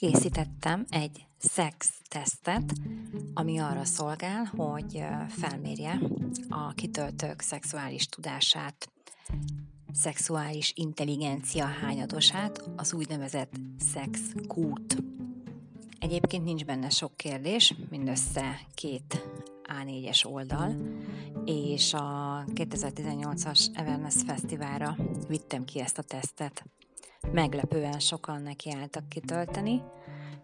készítettem egy szex tesztet, ami arra szolgál, hogy felmérje a kitöltők szexuális tudását, szexuális intelligencia hányadosát, az úgynevezett szex kút. Egyébként nincs benne sok kérdés, mindössze két A4-es oldal, és a 2018-as Everness Fesztiválra vittem ki ezt a tesztet. Meglepően sokan nekiálltak kitölteni,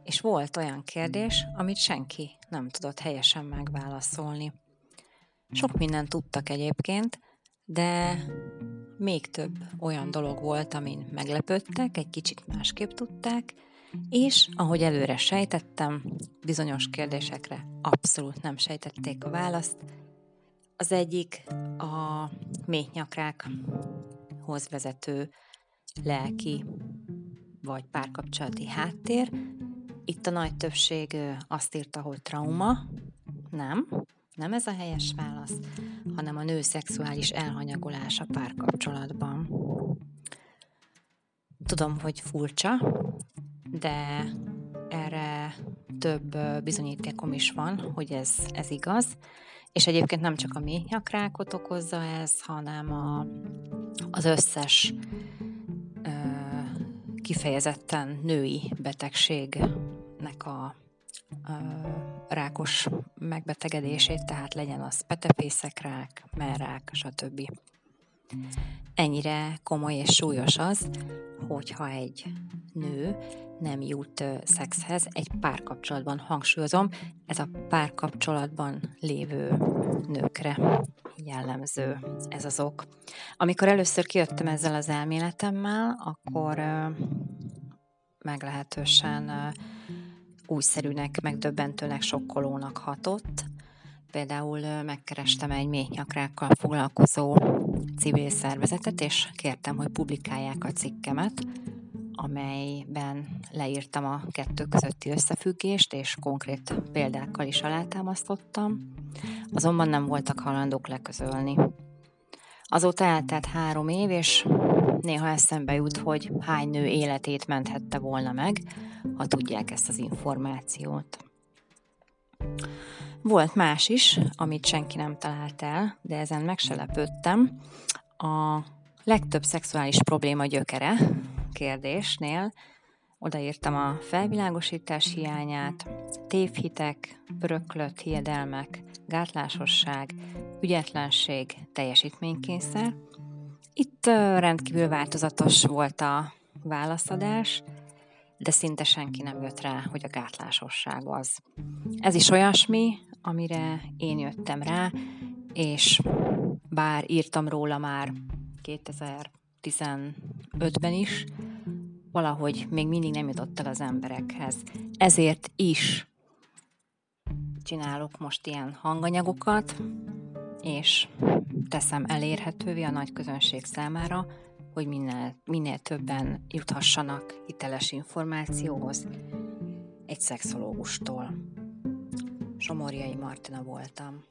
és volt olyan kérdés, amit senki nem tudott helyesen megválaszolni. Sok mindent tudtak egyébként, de még több olyan dolog volt, amin meglepődtek, egy kicsit másképp tudták, és ahogy előre sejtettem, bizonyos kérdésekre abszolút nem sejtették a választ. Az egyik a méhnyakrákhoz vezető lelki vagy párkapcsolati háttér. Itt a nagy többség azt írta, hogy trauma. Nem, nem ez a helyes válasz, hanem a nő szexuális elhanyagolása párkapcsolatban. Tudom, hogy furcsa, de erre több bizonyítékom is van, hogy ez, ez igaz. És egyébként nem csak a méhnyakrákot okozza ez, hanem a, az összes kifejezetten női betegségnek a ö, rákos megbetegedését, tehát legyen az petefészekrák, merrák, stb. Ennyire komoly és súlyos az, hogyha egy nő nem jut szexhez egy párkapcsolatban, hangsúlyozom, ez a párkapcsolatban lévő nőkre jellemző ez az ok. Amikor először kijöttem ezzel az elméletemmel, akkor meglehetősen újszerűnek, megdöbbentőnek, sokkolónak hatott. Például megkerestem egy méhnyakrákkal foglalkozó civil szervezetet, és kértem, hogy publikálják a cikkemet, amelyben leírtam a kettő közötti összefüggést, és konkrét példákkal is alátámasztottam, azonban nem voltak halandók leközölni. Azóta eltelt három év, és néha eszembe jut, hogy hány nő életét menthette volna meg, ha tudják ezt az információt. Volt más is, amit senki nem talált el, de ezen meg se lepődtem. A legtöbb szexuális probléma gyökere kérdésnél odaírtam a felvilágosítás hiányát, tévhitek, öröklött hiedelmek, gátlásosság, ügyetlenség, teljesítménykényszer. Itt rendkívül változatos volt a válaszadás, de szinte senki nem jött rá, hogy a gátlásosság az. Ez is olyasmi, amire én jöttem rá, és bár írtam róla már 2015-ben is, valahogy még mindig nem jutott el az emberekhez. Ezért is csinálok most ilyen hanganyagokat, és teszem elérhetővé a nagy közönség számára, hogy minél, minél többen juthassanak hiteles információhoz egy szexológustól. Somorjai Martina voltam.